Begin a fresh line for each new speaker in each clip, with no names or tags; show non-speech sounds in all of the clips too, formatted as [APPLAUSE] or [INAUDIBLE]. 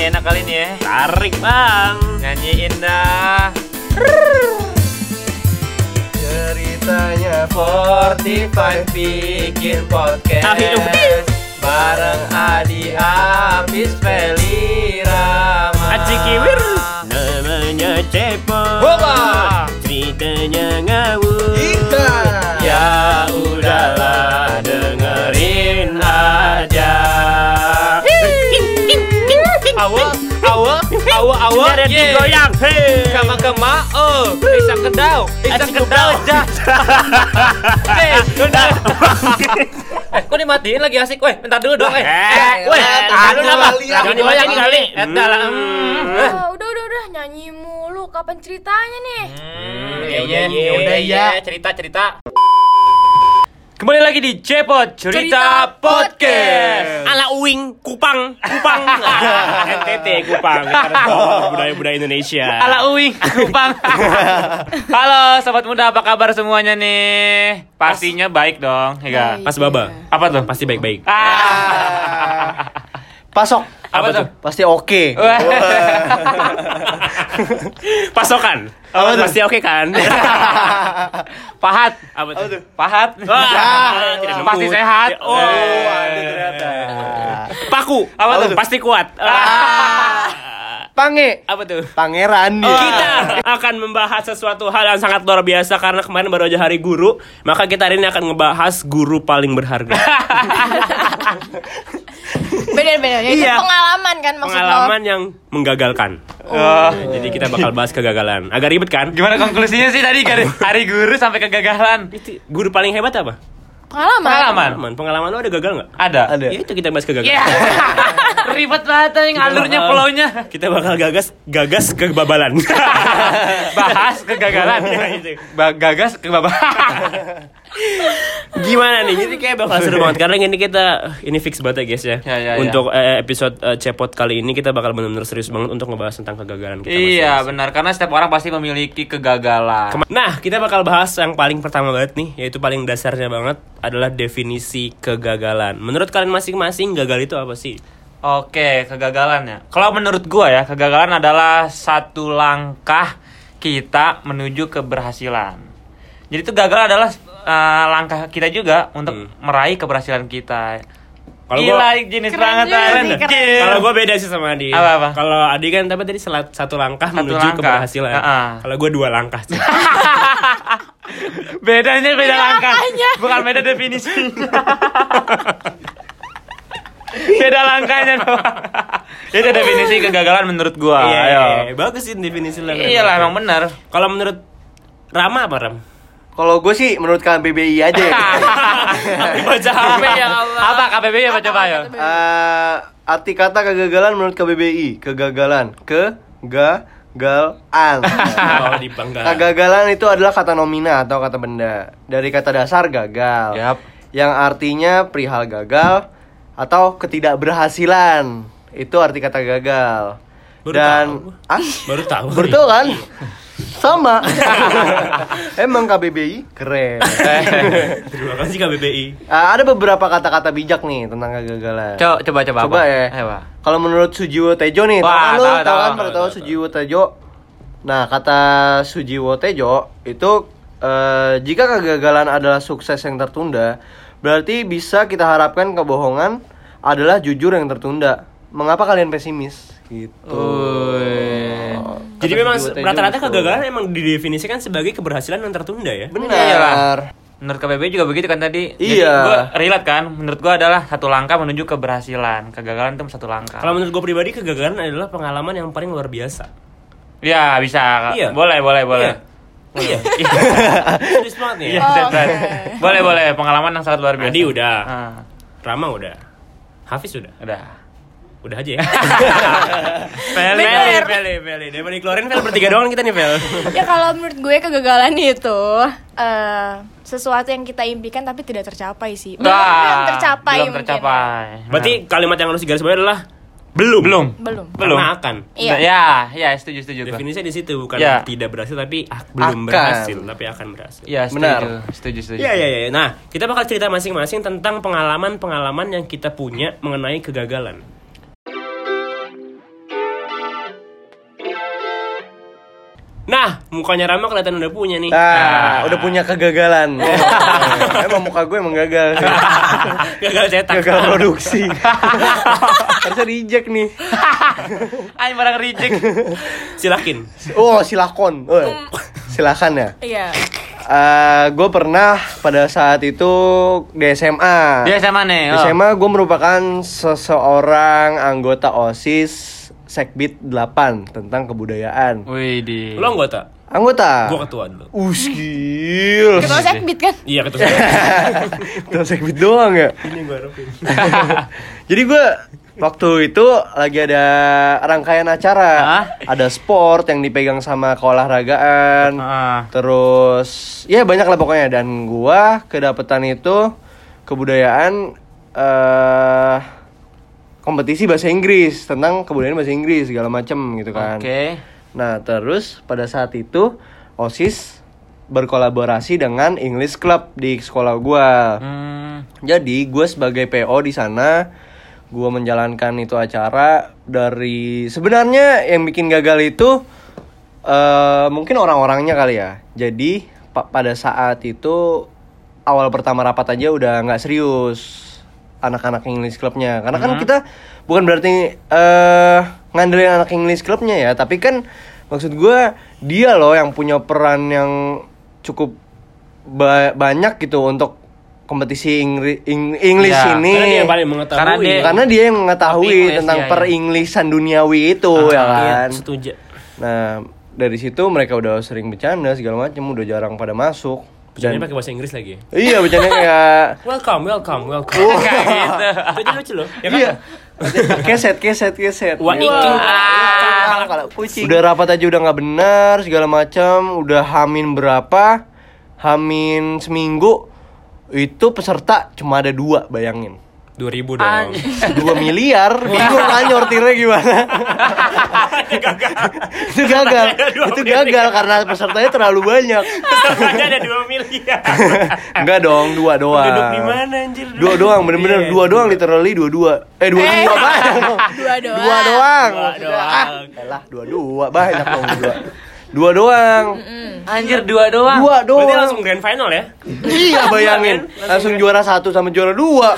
nyanyi enak kali ini ya.
Tarik bang.
Nyanyiin dah.
Ceritanya 45 bikin podcast. Bareng Adi Apis Feli Rama
Aji kiwir. Namanya cepot. Ceritanya ngawur.
Awa, awa, awa, awa.
Ada digoyang. Hei.
Kama kama, oh, bisa kedau, bisa kedau, jah. Eh, udah. [LAUGHS] Eh, kok dimatiin lagi asik? Weh, bentar dulu dong, eh.
Eh,
weh,
eh,
tahan dulu apa? Jangan
dimatiin
kali.
Hmm.
hmm. Eh.
Ah, udah udah udah nyanyi mulu. Kapan ceritanya nih?
Hmm,
ya
iya,
udah,
iya,
ya iya.
iya, cerita cerita. Kembali lagi di Cepot Cerita,
Cerita
Podcast.
Ala uing, kupang, kupang. [LAUGHS] NTT kupang. [LAUGHS] Budaya-budaya Indonesia.
Ala Uing, Kupang. [LAUGHS] Halo sobat muda, apa kabar semuanya nih? Pastinya baik dong, ya
Baik.
Pas baba.
Apa tuh?
Pasti baik-baik.
Ah.
Pasok
Apa tuh?
Pasti oke
Wah.
Pasokan.
Apa tuh?
Pasti oke kan? [LAUGHS]
Pahat.
Apa tuh?
Pahat.
Wah, tidak nemu.
Pasti sehat.
Oh,
Eh.
ada ternyata. Paku.
Apa tuh?
Pasti kuat.
Pange
Apa tuh?
Pangeran dia
Kita akan membahas sesuatu hal yang sangat luar biasa karena kemarin baru aja hari guru, maka kita hari ini akan ngebahas guru paling berharga. [LAUGHS]
Bener-bener. Itu
Iya.
pengalaman kan maksud
Pengalaman yang menggagalkan.
Oh.
Jadi kita bakal bahas kegagalan. Agak ribet kan?
Gimana konklusinya sih tadi dari hari guru sampai kegagalan?
Itu guru paling hebat apa?
lo. Pengalaman.
Pengalaman.
Pengalaman. Pengalaman lo ada gagal nggak?
Ada.
Ada
Ya itu kita bahas kegagalan.
Iya. [LAUGHS] Ribet banget yang
Kita
alurnya
bakal-
flow-nya.
Kita bakal gagas gagas kebabalan. [LAUGHS]
Bahas kegagalan. [LAUGHS]
Ya, itu.
Ba- gagas ke babak.
Gimana nih? Jadi kayak bakal seru banget karena ini kita ini fix banget ya guys ya.
Ya, ya, ya.
untuk eh, episode eh, cepot kali ini kita bakal benar-benar serius banget untuk ngebahas tentang kegagalan kita.
Iya, benar karena setiap orang pasti memiliki kegagalan.
Nah, kita bakal bahas yang paling pertama banget nih, yaitu paling dasarnya banget adalah definisi kegagalan. Menurut kalian masing-masing gagal itu apa sih?
Oke, kegagalan ya. Kalau menurut gua ya, kegagalan adalah satu langkah kita menuju keberhasilan. Jadi itu gagal adalah eh, langkah kita juga untuk
Hmm.
meraih keberhasilan kita.
Kalau
Gila,
gua-
jenis
Keren
banget.
Kalau gue beda sih sama Adi. Kalau Adi kan tapi tadi selat- satu langkah
Satu
menuju
langkah.
keberhasilan.
Heeh.
Kalau gue dua langkah sih. [LAUGHS]
bedanya beda
Beda
langkah,
langkahnya.
bukan beda definisi. [LAUGHS] beda langkahnya doang. [LAUGHS] Itu definisi kegagalan menurut gua.
Iya,
Ayo.
iya, iya. bagus sih definisi lo.
Iyalah emang benar.
Kalau menurut Rama apa Ram?
Kalau gue sih menurut KBBI aja ya [LAUGHS]
Baca
KBBI ya Allah. Apa KBBI apa coba ya?
Eh, Arti kata kegagalan menurut KBBI Kegagalan Kegagalan
Oh, dibangga.
Kegagalan itu adalah kata nomina atau kata benda Dari kata dasar gagal
Yap.
Yang artinya perihal gagal Atau ketidakberhasilan Itu arti kata gagal
Baru
Dan
tahu.
ah,
Baru tahu.
Baru tahu kan? [LAUGHS] Sama [LAUGHS] Emang KBBI keren [LAUGHS]
Terima kasih KBBI.
Ah, Ada beberapa kata-kata bijak nih tentang kegagalan
Co- coba coba
Coba
apa?
ya. Kalau menurut Sujiwo Tejo nih,
Wah,
kan
tahu,
Tahu
tahu,
kan?
tahu,
Sujiwo Tejo. Nah, kata Sujiwo Tejo itu eh, jika kegagalan adalah sukses yang tertunda, berarti bisa kita harapkan kebohongan adalah jujur yang tertunda. Mengapa kalian pesimis? Gitu.
Uy.
Jadi memang rata-rata kegagalan emang didefinisikan sebagai keberhasilan yang tertunda ya.
Benar.
Menurut KBBI juga begitu kan tadi. Jadi
Iya.
gua relate kan. Menurut gua adalah satu langkah menuju keberhasilan. Kegagalan itu satu langkah.
Kalau menurut gue pribadi kegagalan adalah pengalaman yang paling luar biasa.
Ya bisa.
Iya.
Boleh boleh boleh.
Iya. [LAUGHS] Serius banget nih.
Iya,
ya.
right. Boleh boleh pengalaman yang sangat luar biasa.
Adi udah.
Ah,
Rama udah. Hafiz udah.
udah.
Udah aja ya. [LAUGHS]
Peli,
Peli, Peli, Peli. Daripada dikeluarin Fel bertiga doang kita nih Fel. [LAUGHS]
ya kalau menurut gue kegagalan itu eh sesuatu yang kita impikan tapi tidak tercapai sih. Belum
Wah,
belum tercapai
Belum
mungkin.
tercapai.
Berarti kalimat yang harus digarisbawahi adalah belum.
belum.
Belum.
Belum.
Karena akan.
Iya.
Ya, ya setuju setuju. gua.
Definisinya di situ bukan
Ya.
tidak berhasil tapi ah, belum
Akan.
berhasil tapi akan berhasil.
Iya, setuju.
Benar.
Setuju, setuju.
Iya iya iya. Nah, kita bakal cerita masing-masing tentang pengalaman-pengalaman yang kita punya mengenai kegagalan. Nah, mukanya Rama kelihatan udah punya nih.
Nah, udah punya kegagalan. [LAUGHS] emang muka gue emang gagal sih. [LAUGHS]
Gagal cetak.
Gagal produksi. [LAUGHS] Harusnya reject nih.
Ay barang reject.
Silakin.
Oh, silakon. Oh, silakan ya.
Iya.
Eh, gue pernah pada saat itu di SMA.
Dia sama nih.
Di
oh.
SMA gue merupakan seseorang anggota OSIS Sekbid 8 tentang kebudayaan.
Wih di.
Lo anggota?
Anggota.
Gua ketua dulu.
Uskil.
Ketua sekbit kan?
Iya ketua. [LAUGHS]
Ketua Sekbid doang ya.
Ini gua harapin. [LAUGHS]
Jadi gue waktu itu lagi ada rangkaian acara,
Hah?
ada sport yang dipegang sama keolahragaan,
Ah.
terus ya banyak lah pokoknya dan gua kedapetan itu kebudayaan eh kompetisi bahasa Inggris tentang kebudayaan bahasa Inggris segala macem gitu kan.
Oke.
Nah terus pada saat itu osis berkolaborasi dengan English Club di sekolah gua.
Hmm.
Jadi gue sebagai PO di sana, gue menjalankan itu acara dari sebenarnya yang bikin gagal itu eh mungkin orang-orangnya kali ya. Jadi pa- pada saat itu awal pertama rapat aja udah nggak serius anak-anak English Clubnya, karena kan kita bukan berarti eh ngandelin anak English Clubnya ya, tapi kan maksud gue dia loh yang punya peran yang cukup ba- banyak gitu untuk kompetisi Ingri- Ing- English
Ya,
ini
Karena dia yang paling mengetahui.
Karena dia-
karena dia yang mengetahui
English,
tentang
ya, ya.
per-Inglishan duniawi itu ya
Iya,
kan
setuju.
nah dari situ mereka udah sering bercanda segala macam udah jarang pada masuk
Bercandanya
Dan-
pakai bahasa Inggris lagi.
iya bercanda kayak [LAUGHS]
Welcome, welcome, welcome.
Kayak gitu. [LAUGHS]
Itu lucu loh. Ya kan?
iya keset keset keset
Wah,
Gitu. kalau kucing. udah rapat aja udah nggak benar segala macam udah hamin berapa hamin seminggu itu peserta cuma ada dua bayangin
2000 dong. [LAUGHS]
dua miliar bingung [LAUGHS] kan nyortirnya gimana [LAUGHS] itu gagal
Dua
itu
miliar.
gagal karena pesertanya terlalu banyak
Pesertanya ada 2 miliar.
enggak dong dua doang
Duduk di mana anjir?
dua doang bener-bener
Iya.
dua doang literally dua dua eh dua
Eh.
dua banyak
Dua doang.
dua doang
Dua doang.
ah dua dua banyak dong dua dua doang
Anjir dua doang.
dua
Berarti
doang
langsung grand final ya?
iya [LAUGHS] bayangin langsung juara satu sama juara dua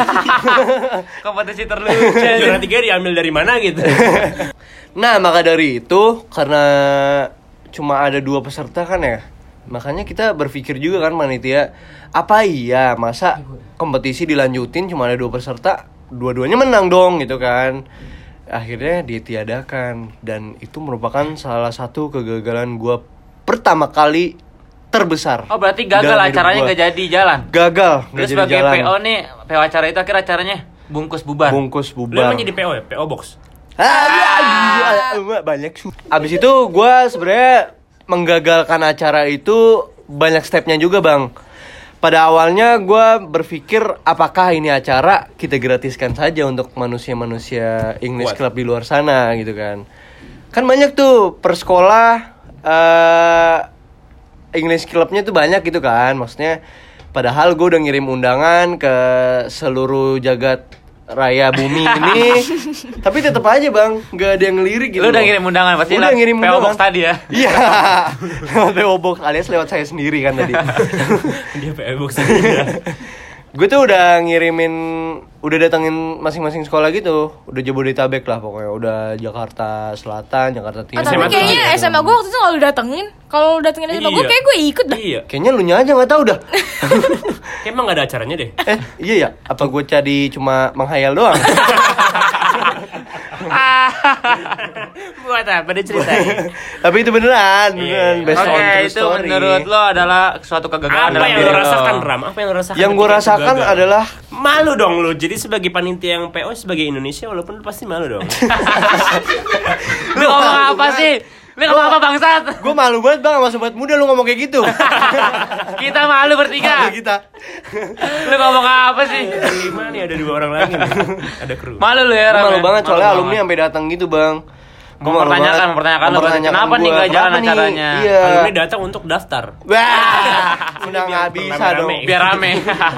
[LAUGHS]
Kompetisi terlucu.
Juara tiga diambil dari mana gitu? [LAUGHS]
Nah, maka dari itu karena cuma ada dua peserta kan ya, makanya kita berpikir juga kan panitia, apa iya masa kompetisi dilanjutin cuma ada dua peserta, dua-duanya menang dong gitu kan. Akhirnya ditiadakan dan itu merupakan salah satu kegagalan gua pertama kali terbesar.
Oh berarti gagal acaranya
gua.
nggak jadi jalan.
Gagal, nggak
Terus
jadi
sebagai
jalan.
PO nih, PO acara itu akhir acaranya bungkus bubar.
Bungkus
Lu
bubar.
emang jadi PO ya? PO Box?
Ah, iya, iya, banyak su. Abis itu gue sebenarnya menggagalkan acara itu banyak stepnya juga bang. Pada awalnya gue berpikir apakah ini acara kita gratiskan saja untuk manusia-manusia English
Kuat.
Club di luar sana gitu kan. Kan banyak tuh per sekolah eh English Clubnya tuh banyak gitu kan. Maksudnya padahal gue udah ngirim undangan ke seluruh jagat raya bumi ini. [LAUGHS] Tapi tetap aja bang. Nggak ada yang ngelirik gitu
Lu udah ngirim undangan pasti
udah ngirim
PO
undangan
Box tadi ya. [LAUGHS]
iya. Lewat PO Box alias lewat saya sendiri kan tadi. [LAUGHS]
Dia PO Box aja.
gue tuh udah ngirimin udah datengin masing-masing sekolah gitu udah Jabodetabek lah pokoknya udah Jakarta Selatan Jakarta
Ah,
Timur
tapi
SMA
kayaknya
iya.
SMA gue waktu itu gak lu datengin Kalau lu datengin SMA gue
Iya.
kayak gue ikut dah
Iya.
kayaknya lu nya aja nggak tahu dah [LAUGHS]
Kayak emang gak ada acaranya deh.
eh iya ya apa gue jadi cuma menghayal doang [LAUGHS]
Buat apa diceritain?
tapi itu beneran beneran
Iya.
based
Oke,
on true
itu
story.
menurut lo adalah suatu kegagalan
Apa yang lo rasakan Ram? Apa yang lo rasakan?
yang gue rasakan adalah
malu dong lo. Jadi sebagai panitia yang PO sebagai Indonesia walaupun lo pasti malu dong. [LAUGHS]
Lu ngomong apa sih? Lu ngomong apa bangsat?
gue malu banget bang sama sobat muda lu ngomong kayak gitu [LAUGHS]
Kita malu bertiga.
Malu kita
Lu ngomong apa sih?
Gimana nih ada dua orang lagi nih. Ada kru.
Malu lu ya,
malu
ya?
banget soalnya alumni sampai datang gitu bang
Mempertanyakan, mempertanyakan
Mempertanyakan
kenapa nih nggak jalan
kenapa nih?
acaranya?
Iya.
Alumni datang untuk daftar.
Wah, [LAUGHS] udah nggak bisa dong.
Biar rame.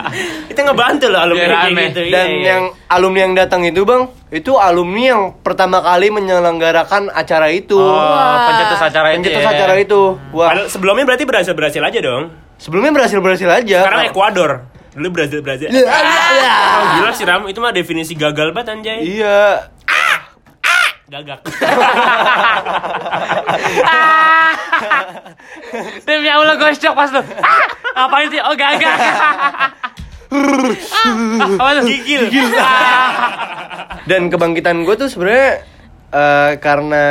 [LAUGHS]
Kita ngebantu loh alumni
Biar
kayak
rame.
gitu. Iya,
Dan
iya.
yang alumni yang datang itu bang, itu alumni yang pertama kali menyelenggarakan acara itu.
Oh, pencetus acara itu.
Pencetus
ya.
acara itu. Wah,
sebelumnya berarti berhasil berhasil aja dong.
sebelumnya berhasil berhasil aja.
Sekarang Ekuador. Dulu Brazil Brazil.
Iya, iya.
Oh, gila sih Ram, itu mah definisi gagal banget anjay.
Iya.
Gagak. [LAUGHS]
Demi Allah gue shock pas lu. Ah, Ngapain sih? Oh gagal. [LAUGHS] Ah, Apa tuh? Gigil. [LAUGHS]
Dan kebangkitan gue tuh sebenarnya eh, karena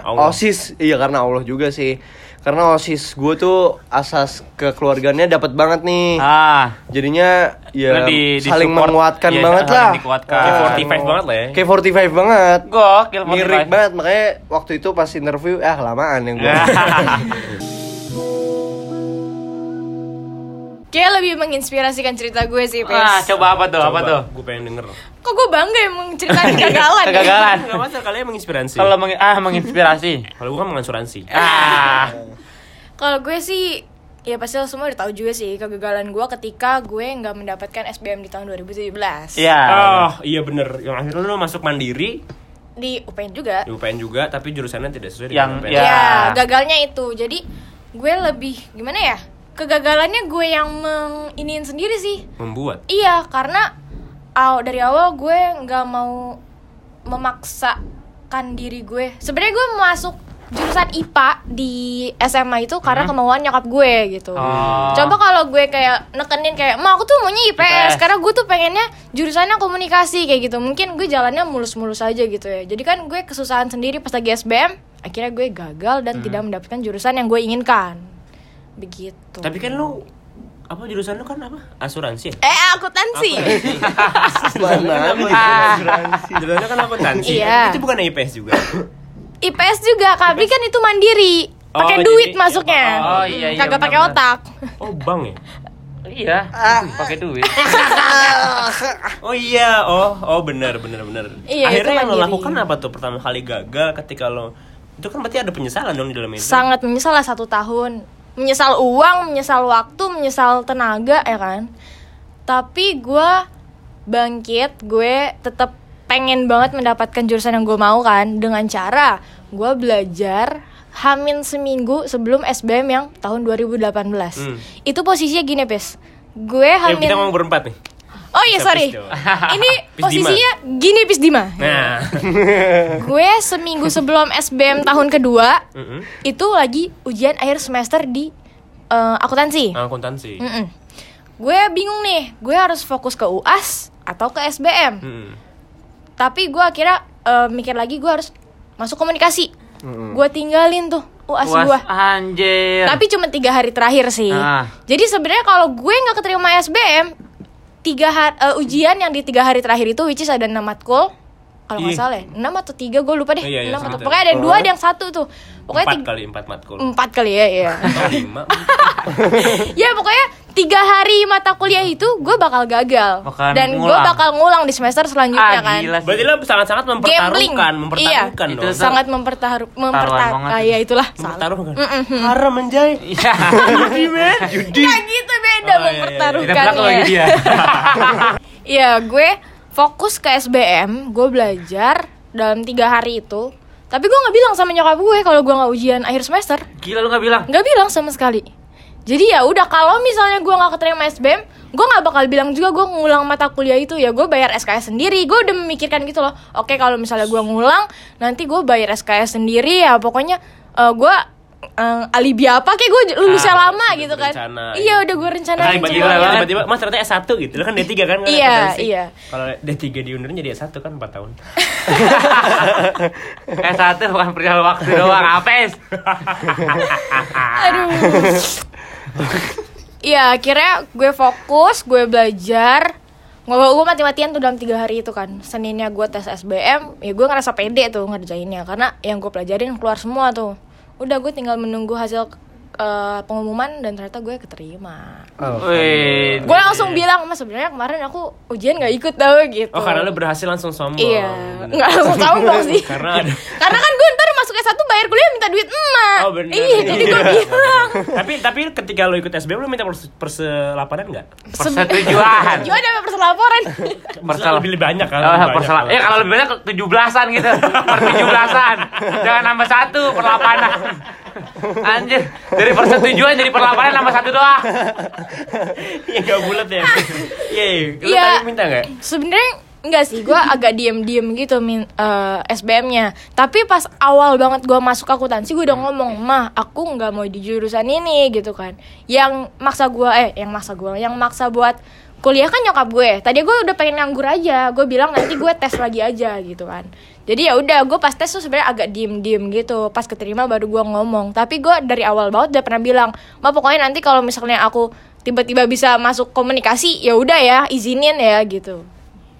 Allah.
osis, iya karena Allah juga sih. Karena osis gue tuh asas kekeluarganya dapat banget nih.
Ah,
Jadinya ya
di- di
saling
support,
menguatkan
iya,
banget lah.
dikuatkan.
Kayak
Ah,
45 banget lah ya.
Kayak 45 banget.
gokil
Mirip banget makanya waktu itu pas interview ah lamaan yang gue. [LAUGHS]
Kayak lebih menginspirasikan cerita gue sih, Pes.
Ah, coba apa tuh? Apa tuh?
Gue pengen denger.
Kok gue bangga emang ceritain [LAUGHS] kegagalan. ya?
Kegagalan.
Enggak masalah kalian menginspirasi.
Kalau meng ah menginspirasi.
Kalau gue kan mengasuransi.
Ah.
Kalau gue sih ya pasti lo semua udah tahu juga sih kegagalan gue ketika gue nggak mendapatkan SBM di tahun 2017
Iya.
Oh, iya bener. Yang akhirnya lu masuk mandiri
di UPN juga
di UPN juga, tapi jurusannya tidak sesuai
Yang-
dengan UPN.
ya.
ya gagalnya itu jadi gue lebih gimana ya kegagalannya gue yang menginiin sendiri sih
Membuat.
iya karena aw, dari awal gue nggak mau memaksakan diri gue. Sebenarnya gue masuk jurusan IPA di SMA itu karena kemauan nyokap gue gitu.
Oh.
coba kalau gue kayak nekenin kayak ma aku tuh maunya IPS
IPS.
karena gue tuh pengennya jurusannya komunikasi kayak gitu. Mungkin gue jalannya mulus-mulus aja gitu ya. Jadi kan gue kesusahan sendiri pas lagi SBM akhirnya gue gagal dan tidak mendapatkan jurusan yang gue inginkan. Begitu.
Tapi kan lu apa jurusan lu kan apa? Asuransi ya?
eh akuntansi
Mana
Ah.
Jurusannya kan akuntansi.
Iya.
Itu bukan IPS juga.
IPS juga tapi kan itu mandiri pakai
Oh,
duit
jadi-
masuknya
Oh, iya, iya,
kagak pakai otak
Oh, bang ya?
Iya. Pakai duit. [LAUGHS]
Oh iya, oh oh benar benar benar.
Iya,
Akhirnya yang lo lakukan apa tuh pertama kali gagal ketika lo itu kan berarti ada penyesalan dong di dalam itu.
sangat menyesal lah satu tahun menyesal uang menyesal waktu menyesal tenaga ya kan tapi gue bangkit gue tetap pengen banget mendapatkan jurusan yang gue mau kan dengan cara gue belajar hamin seminggu sebelum SBM yang tahun 2018
Hmm.
itu posisinya gini pes gue hamin
kita mau berempat nih.
Oh iya sorry ini [LAUGHS] posisinya gini pis Dima
Nah. [LAUGHS]
gue seminggu sebelum SBM tahun kedua
Mm-mm.
itu lagi ujian akhir semester di eh, akuntansi.
Akuntansi.
Mm-mm. Gue bingung nih, gue harus fokus ke UAS atau ke SBM.
Mm-mm.
Tapi gue akhirnya eh, mikir lagi gue harus masuk komunikasi.
Mm-mm.
Gue tinggalin tuh UAS
Puas
gue.
anjir.
Tapi cuma tiga hari terakhir sih.
Ah.
Jadi sebenarnya kalau gue nggak keterima SBM, tiga hari ujian yang di tiga hari terakhir itu which is ada enam matkul. Kalau nggak salah ya, enam atau tiga gue lupa deh.
Iya, iya,
enam atau pokoknya ada yang dua, ada yang satu tuh. Pokoknya
Empat
tiga-
kali empat matkul.
empat kali ya, ya.
Atau lima. [LAUGHS]
ya pokoknya tiga hari mata kuliah itu gue bakal gagal
Bakalan
dan gue bakal ngulang di semester selanjutnya
ah,
kan.
Berarti lo sangat-sangat
gambling
mempertaruhkan, mempertaruhkan
iya
dong.
Itu
sangat mempertaruh mempertaruh
banget
ah, ya itulah salah
Mempertaruhkan. Haram menjay.
Iya.
Nggak gitu beda
Oh, iya, iya, iya.
mempertaruhkan
dia. [LAUGHS]
Iya gue fokus ke SBM gue belajar dalam tiga hari itu. Tapi gue nggak bilang sama nyokap gue kalau gue nggak ujian akhir semester.
Gila lu nggak bilang.
nggak bilang sama sekali. Jadi ya udah kalau misalnya gue nggak keterima SBM gue nggak bakal bilang juga gue ngulang mata kuliah itu ya. Gue bayar SKS sendiri. Gue udah memikirkan gitu loh. Oke kalau misalnya gue ngulang nanti gue bayar SKS sendiri ya. Pokoknya eh, gue eh, alibi apa kayak gue lulusnya
Ah,
lama
udah
gitu kan
berencana,
iya
iya.
udah gue rencanain
Ah,
Tiba-tiba, tiba-tiba, mas ternyata S1 gitu, lo kan D3 kan? kan
Iya, iya.
Kalau D3 diundurin jadi S1 kan 4 tahun. [LAUGHS]
Eh satu bukan perihal waktu doang, apes. [LAUGHS]
Aduh. Iya, akhirnya gue fokus, gue belajar. Gue gue mati-matian tuh dalam tiga hari itu kan. Seninnya gue tes SBM, ya gue ngerasa pede tuh ngerjainnya karena yang gue pelajarin keluar semua tuh. Udah gue tinggal menunggu hasil eh, pengumuman dan ternyata gue keterima.
Wih.
Gue langsung bilang, mas sebenarnya kemarin aku ujian nggak ikut tau gitu.
Oh, karena lo berhasil langsung sombong.
Iya, nggak langsung sombong [LAUGHS] sih.
Karena ada
Karena kan gue S1 bayar kuliah minta duit emak
Oh, bener.
Iya jadi gue bilang
tapi tapi ketika lo ikut SBM lo minta perse- perselapanan nggak?
Persetujuan.
Juga ada perselaporan
Persel-
lebih, lebih banyak kan?
Oh, persel- ya kalau lebih banyak tujuh belasan gitu, per tujuh belasan, jangan nambah satu perlapanan. Anjir, dari persetujuan jadi perlapanan nambah satu doang.
Iya gak bulat ya. [LAUGHS] Iya, iya.
Iya.
tadi minta nggak?
sebenarnya enggak sih gue agak diem-diem gitu min eh, SBM-nya tapi pas awal banget gue masuk akuntansi gue udah ngomong mah aku nggak mau di jurusan ini gitu kan. Yang maksa gue eh yang maksa gue yang maksa buat kuliah kan nyokap gue. Tadi gue udah pengen nganggur aja. Gue bilang nanti gue tes lagi aja gitu kan. Jadi ya udah gue pas tes tuh sebenarnya agak diem-diem gitu. Pas keterima baru gue ngomong. Tapi gue dari awal banget udah pernah bilang mah pokoknya nanti kalau misalnya aku tiba-tiba bisa masuk komunikasi ya udah ya izinin ya gitu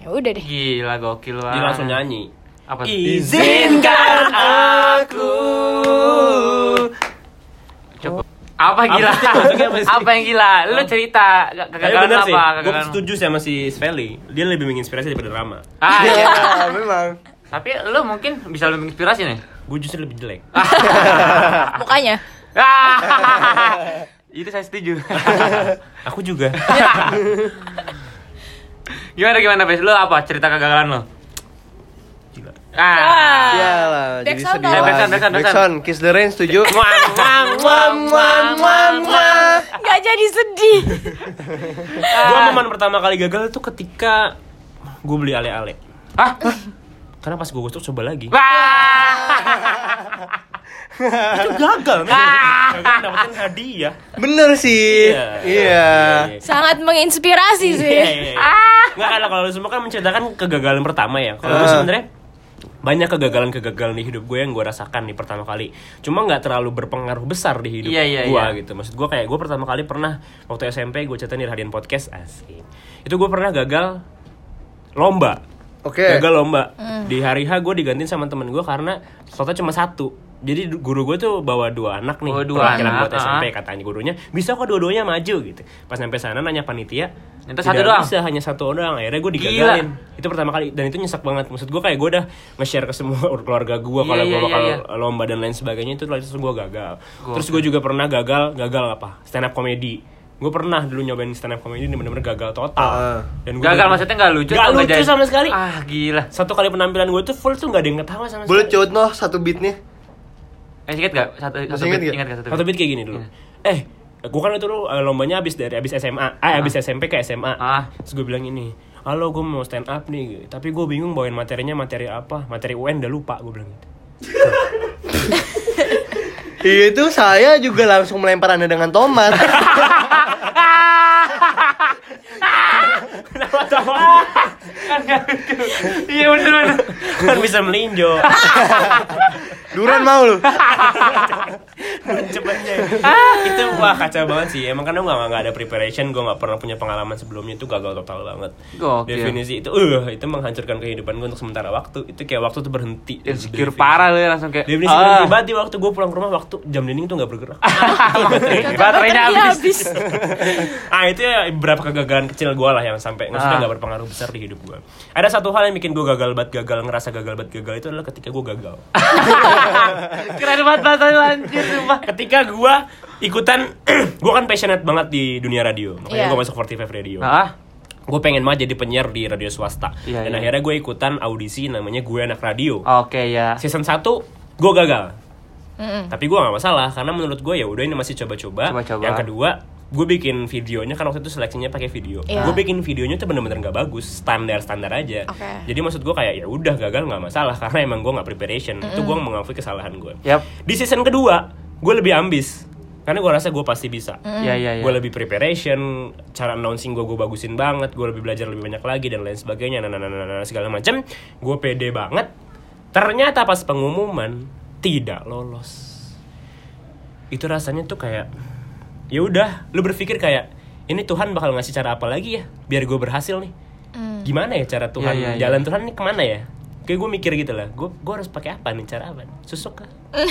ya udah deh
Gila gokil banget.
Dia langsung nyanyi.
Apa?
Izinkan aku.
Coba. Apa gila?
Apa sih? Maksudnya apa sih?
apa yang gila? Lu cerita gak-
Tapi
kegagalan
bener sih,
apa?
gue setuju sama si Sveli Dia lebih menginspirasi daripada Rama
Ah, iya.
Ya, memang.
Tapi lu mungkin bisa lebih menginspirasi nih.
Gue justru lebih jelek [LAUGHS]
mukanya
Ah, [LAUGHS] Itu saya setuju.
Aku juga [LAUGHS]
gimana gimana, Bes? Lu apa cerita kegagalan lu?
Gila
Ah.
Iyalah, jadi sedih lagi.
Backsound, backsound,
Backsound, Kiss the Rain setuju?
Wang.
nggak jadi sedih [LAUGHS]
Gue momen pertama kali gagal itu ketika Gue beli ale-ale
Ah,
Karena pas gue gosok coba lagi
wah. [LAUGHS]
Itu gagal men Gagal dapetin hadiah
Bener sih.
Iya.
Iya.
sangat menginspirasi
Iya,
sih
iya, iya. Nggak karena kalau lu semua kan menceritakan kegagalan pertama ya Kalau gue
Ah.
sebenernya banyak kegagalan-kegagalan di hidup gue yang gue rasakan di pertama kali cuma nggak terlalu berpengaruh besar di hidup
Iya, iya,
gue
iya.
gitu maksud gue kayak gue pertama kali pernah waktu SMP gue ceritain di Radian Podcast asik itu gue pernah gagal lomba
Oke.
gagal lomba di hari H gue digantiin sama temen gue karena slotnya cuma satu jadi guru gue tuh bawa dua anak nih
Oh, dua
perwakilan
anak,
buat SMP
ah.
katanya gurunya bisa kok dua-duanya maju gitu pas sampai sana nanya panitia tidak
satu doang?
bisa hanya satu orang akhirnya gue digagalin itu pertama kali dan itu nyesek banget maksud gue kayak gue udah nge-share ke semua [LAUGHS] keluarga gue
Iya,
kalau gue
iya,
bakal
iya.
lomba dan lain sebagainya itu terus gue gagal
Gokil.
terus gue juga pernah gagal gagal apa stand up comedy gue pernah dulu nyobain stand up comedy ini bener-bener gagal total
Ah.
dan gua
Gagal maksudnya nggak lucu? Atau
lucu
jadi-
sama sekali.
Ah, gila.
satu kali penampilan gue tuh full tuh nggak ada yang ketawa sama
Boleh
sekali
contoh satu beatnya?
Eh, inget gak? Satu,
Masih
satu
inget
beat,
nggak?
ingat gak satu
satu
beat?
beat kayak gini dulu eh gue kan itu dulu eh, lombanya abis dari abis SMA ah abis SMP ke SMA
Ah.
terus gue bilang ini halo gue mau stand up nih tapi gue bingung bawain materinya materi apa materi UN udah lupa gue bilang gitu
Itu saya juga langsung melempar anda dengan tomat. [LAUGHS]
Iya bener bener.
kan bisa melinjo
Duran mau lu? [LAUGHS] [LAUGHS]
cepetnya itu wah kacau banget sih. Emang karena gue gak, nggak ada preparation gue gak pernah punya pengalaman sebelumnya itu gagal total banget.
Gokil.
definisi itu uh itu menghancurkan kehidupan gue untuk sementara waktu. Itu kayak waktu tuh berhenti.
Insecure parah lu ya langsung kayak.
definisi
ah.
berhenti banget di waktu gue pulang ke rumah waktu jam dinding tuh gak bergerak. [LAUGHS]
Baterainya habis. [LAUGHS]
ah itu ya beberapa kegagalan kecil gue lah yang sampai maksudnya
Ah.
gak berpengaruh besar di hidup gue ada satu hal yang bikin gue gagal banget gagal ngerasa gagal banget gagal itu adalah ketika gue gagal.
Keren banget bahasa lu anjir sumpah.
ketika gue ikutan [CLEARS THROAT] gue kan passionate banget di dunia radio makanya
Iya.
gue masuk 45 radio
Ah,
gue pengen banget jadi penyiar di radio swasta
Iya,
dan
iya.
akhirnya gue ikutan audisi namanya gue anak radio
oke ya.
season 1 gue gagal
Mm-mm.
tapi gue gak masalah karena menurut gue ya udah ini masih coba-coba yang kedua gue bikin videonya kan waktu itu seleksinya pakai video
Iya.
gue bikin videonya tuh bener-bener nggak bagus standar standar aja
Oke.
jadi maksud gue kayak ya udah gagal nggak masalah karena emang gue nggak preparation itu gue mengakui kesalahan gue
Yap.
di season kedua gue lebih ambis. Karena gue rasa gue pasti bisa.
Iya iya iya.
gue lebih preparation cara announcing gue gue bagusin banget gue lebih belajar lebih banyak lagi dan lain sebagainya nah, nah, nah, nah, nah, segala macam gue pede banget. Ternyata pas pengumuman tidak lolos. Itu rasanya tuh kayak ya udah lu berpikir kayak ini Tuhan bakal ngasih cara apa lagi ya biar gue berhasil nih.
Mm.
gimana ya cara Tuhan
Iya, iya, iya.
jalan Tuhan ini ke mana ya kayak gue mikir gitu lah gue gue harus pakai apa nih cara apa susuk kah [LAUGHS]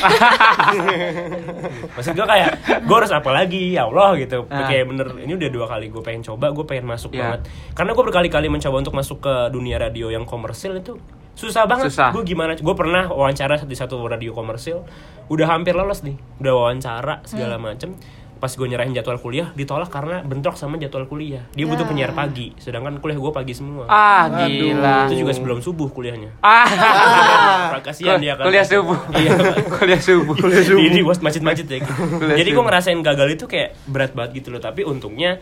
maksud gue kayak gue harus apa lagi ya Allah gitu
Ah.
kayak bener ini udah dua kali gue pengen coba gue pengen masuk
Iya.
banget karena gue berkali-kali mencoba untuk masuk ke dunia radio yang komersil itu susah banget
Susah.
gue gimana gue pernah wawancara di satu radio komersil udah hampir lolos nih udah wawancara segala
Hmm.
Pas gue nyerahin jadwal kuliah ditolak karena bentrok sama jadwal kuliah dia butuh
Ya.
penyiar pagi sedangkan kuliah gue pagi semua
Ah, gila.
itu juga sebelum subuh kuliahnya [LAUGHS]
Ah.
kasihan dia kan
Kuliah subuh. [LAUGHS]
Iya.
Kuliah subuh.
di, di was- masjid-masjid ya [LAUGHS] gitu. jadi gue
subuh.
ngerasain gagal itu kayak berat banget gitu loh tapi untungnya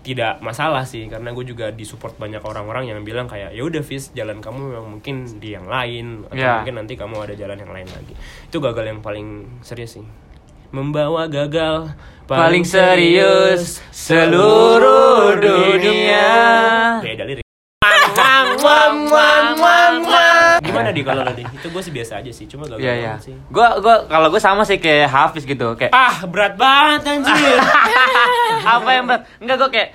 tidak masalah sih karena gue juga disupport banyak orang-orang yang bilang kayak ya udah Fis jalan kamu yang mungkin di yang lain atau
Ya.
mungkin nanti kamu ada jalan yang lain lagi itu gagal yang paling serius sih membawa gagal
Paling serius seluruh dunia.
beda lirik gimana di kalau lo di itu gue sih biasa aja sih cuma gagal
Iya, iya.
sih
Gua gua kalau gua sama sih kayak Hafiz gitu, kayak
ah berat banget anjir [LAUGHS]
apa yang berat? Enggak gua kayak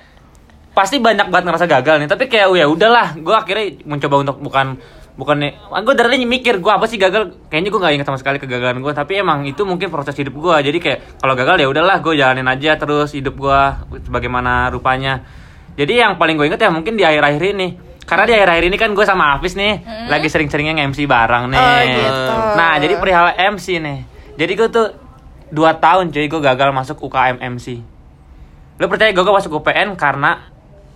pasti banyak banget ngerasa gagal nih, tapi kayak ya udahlah, gua akhirnya mencoba untuk bukan bukan nih gue dari mikir gue apa sih gagal? Kayaknya gue nggak ingat sama sekali kegagalan gue tapi emang itu mungkin proses hidup gue jadi kayak kalau gagal ya udahlah gue jalanin aja terus hidup gue sebagaimana rupanya. Jadi yang paling gue inget ya mungkin di akhir-akhir ini. Karena di akhir-akhir ini kan gue sama Hafiz nih lagi sering-seringnya MC bareng nih.
Oh, gitu.
nah jadi perihal MC nih. Jadi gue tuh dua tahun cuy gue gagal masuk UKM MC Lo percaya gue masuk UPN karena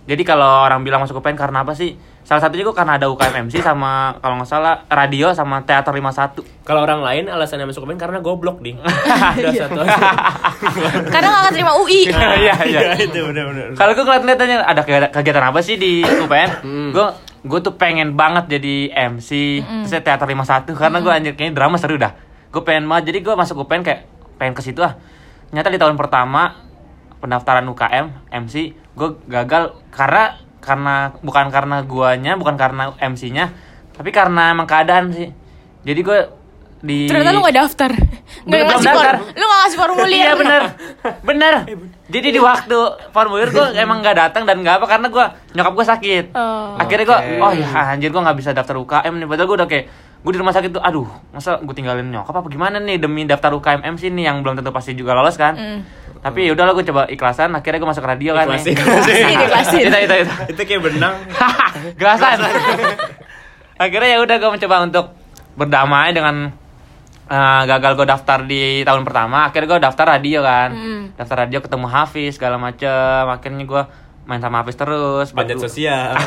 jadi kalau orang bilang masuk UPN karena apa sih? Salah satunya gue karena ada UKM MC sama kalau nggak salah radio sama teater 51.
kalau orang lain alasannya masuk UPN karena goblok ding [LAUGHS] udah satu [LAUGHS]
Karena gak terima UI.
Iya iya. [LAUGHS]
itu benar-benar
Kalau gue ngeliat-ngeliatnya ada kegiatan, apa sih di UPN? Gue gue tuh pengen banget jadi MC terus ya teater 51 karena gue anjir kayaknya drama seru dah. Gue pengen banget jadi gue masuk UPN kayak pengen ke situ ah. Ternyata di tahun pertama pendaftaran UKM MC gue gagal karena karena bukan karena guanya bukan karena MC-nya tapi karena emang keadaan sih. Jadi gue di
Ternyata lu gak daftar. Gak
Belum
ngasih
daftar.
Lu gak ngasih formulir.
Iya bener Bener Jadi di waktu formulir gue emang gak datang dan gak apa Karena gue nyokap gue sakit
Oh.
Akhirnya gue
Oke.
Oh ya anjir gue gak bisa daftar UKM nih Padahal gue udah kayak Gue di rumah sakit tuh Aduh masa gue tinggalin nyokap apa gimana nih Demi daftar UKM MC nih Yang belum tentu pasti juga lolos kan
Mm.
Tapi yaudah gue coba ikhlasan Akhirnya gue masuk radio kan
Ikhlasin. [LAUGHS]
Ikhlasin, ikhlasin.
Itu itu itu
itu kayak benang [LAUGHS]
Gelasan. [LAUGHS] Akhirnya ya udah gue mencoba untuk berdamai dengan eh, gagal gue daftar di tahun pertama. Akhirnya gue daftar radio kan.
Mm.
Daftar radio ketemu Hafiz segala macem. Akhirnya gue main sama Hafiz terus.
panjat
Berdua-
sosial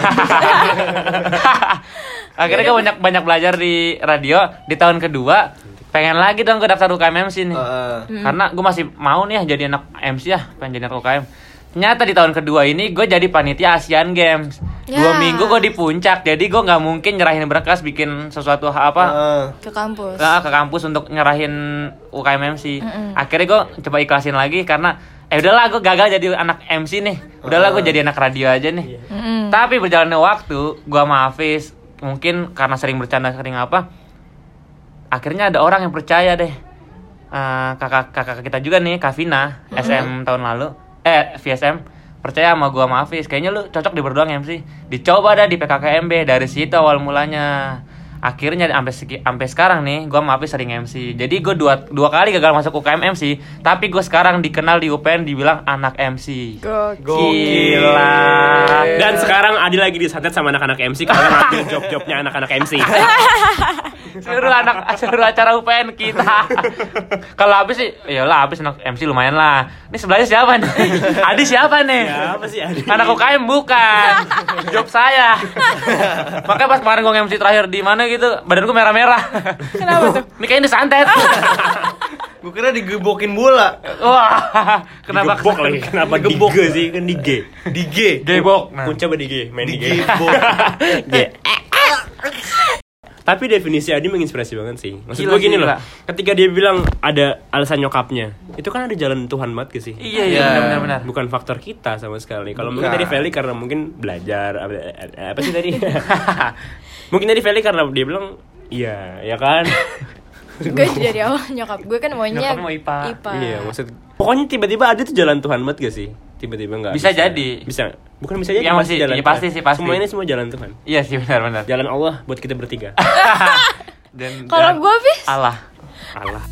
Akhirnya gue banyak banyak belajar di radio. Di tahun kedua pengen lagi dong gue daftar UKM MC nih.
Heeh.
Karena gue masih mau nih ya jadi anak MC ya, pengen jadi anak UKM. Ternyata di tahun kedua ini gue jadi panitia Asian Games. Dua
Ya.
minggu gue di puncak, jadi gue nggak mungkin nyerahin berkas bikin sesuatu apa
Heeh.
Ke kampus.
nah, ke kampus untuk nyerahin UKM MC.
Mm-mm.
Akhirnya gue coba ikhlasin lagi karena eh udahlah gue gagal jadi anak MC nih. Udahlah gue jadi anak radio aja nih.
Mm-mm.
Tapi berjalannya waktu, gua sama Hafiz mungkin karena sering bercanda sering apa, akhirnya ada orang yang percaya deh. Eh, kakak kakak kita juga nih, Kavina, SM tahun lalu, eh VSM percaya sama gua sama Hafiz. Kayaknya lu cocok di berdua MC. Dicoba dah di PKKMB dari situ awal mulanya. Akhirnya sampai sampai sekarang nih, gua sama Hafiz sering MC. Jadi gue dua dua kali gagal masuk UKM MC, tapi gue sekarang dikenal di UPN dibilang anak MC.
Gokil.
Gila.
dan sekarang Adi lagi disantet sama anak-anak MC karena ngambil job-jobnya anak-anak MC [LAUGHS]
seluruh anak seluruh acara UPN kita. [LAUGHS] Kalau habis sih, ya lah habis anak MC lumayan lah. Ini sebelahnya siapa nih? [LAUGHS] Adi siapa nih?
ya apa sih Adi
Anak UKM bukan. [LAUGHS] Job saya. Makanya pas kemarin gue MC terakhir di mana gitu, badan gue merah-merah.
Kenapa tuh?
Ini kayaknya disantet.
Gue kira digebokin bola.
Wah, kenapa?
Digebok lagi kenapa di
Digebok.
Sih kan di G
Di G.
Gebok. Nah.
Pun coba di G main di G
Digebok.
G tapi definisi Adi menginspirasi banget sih maksud
Gila,
gue gini
gila.
loh ketika dia bilang ada alasan nyokapnya itu kan ada jalan Tuhan banget ke sih
Iya, iya,
Iya.
benar-benar.
bukan faktor kita sama sekali kalau mungkin tadi Feli karena mungkin belajar apa, apa sih tadi [LAUGHS] mungkin tadi Feli karena dia bilang iya ya kan [LAUGHS]
gue dari awal nyokap gue kan maunya
Nyokap mau IPA.
iya maksud pokoknya tiba-tiba ada tuh jalan Tuhan banget gak sih tiba-tiba nggak
Bisa jadi.
bisa bukan bisa jadi pasti
masih-
jalan Tuhan.
pasti sih, pasti.
semua ini semua jalan Tuhan
Iya sih benar-benar.
jalan Allah buat kita bertiga [LAUGHS] [LAUGHS]
Dan
Kalau gue bis
Allah.
Allah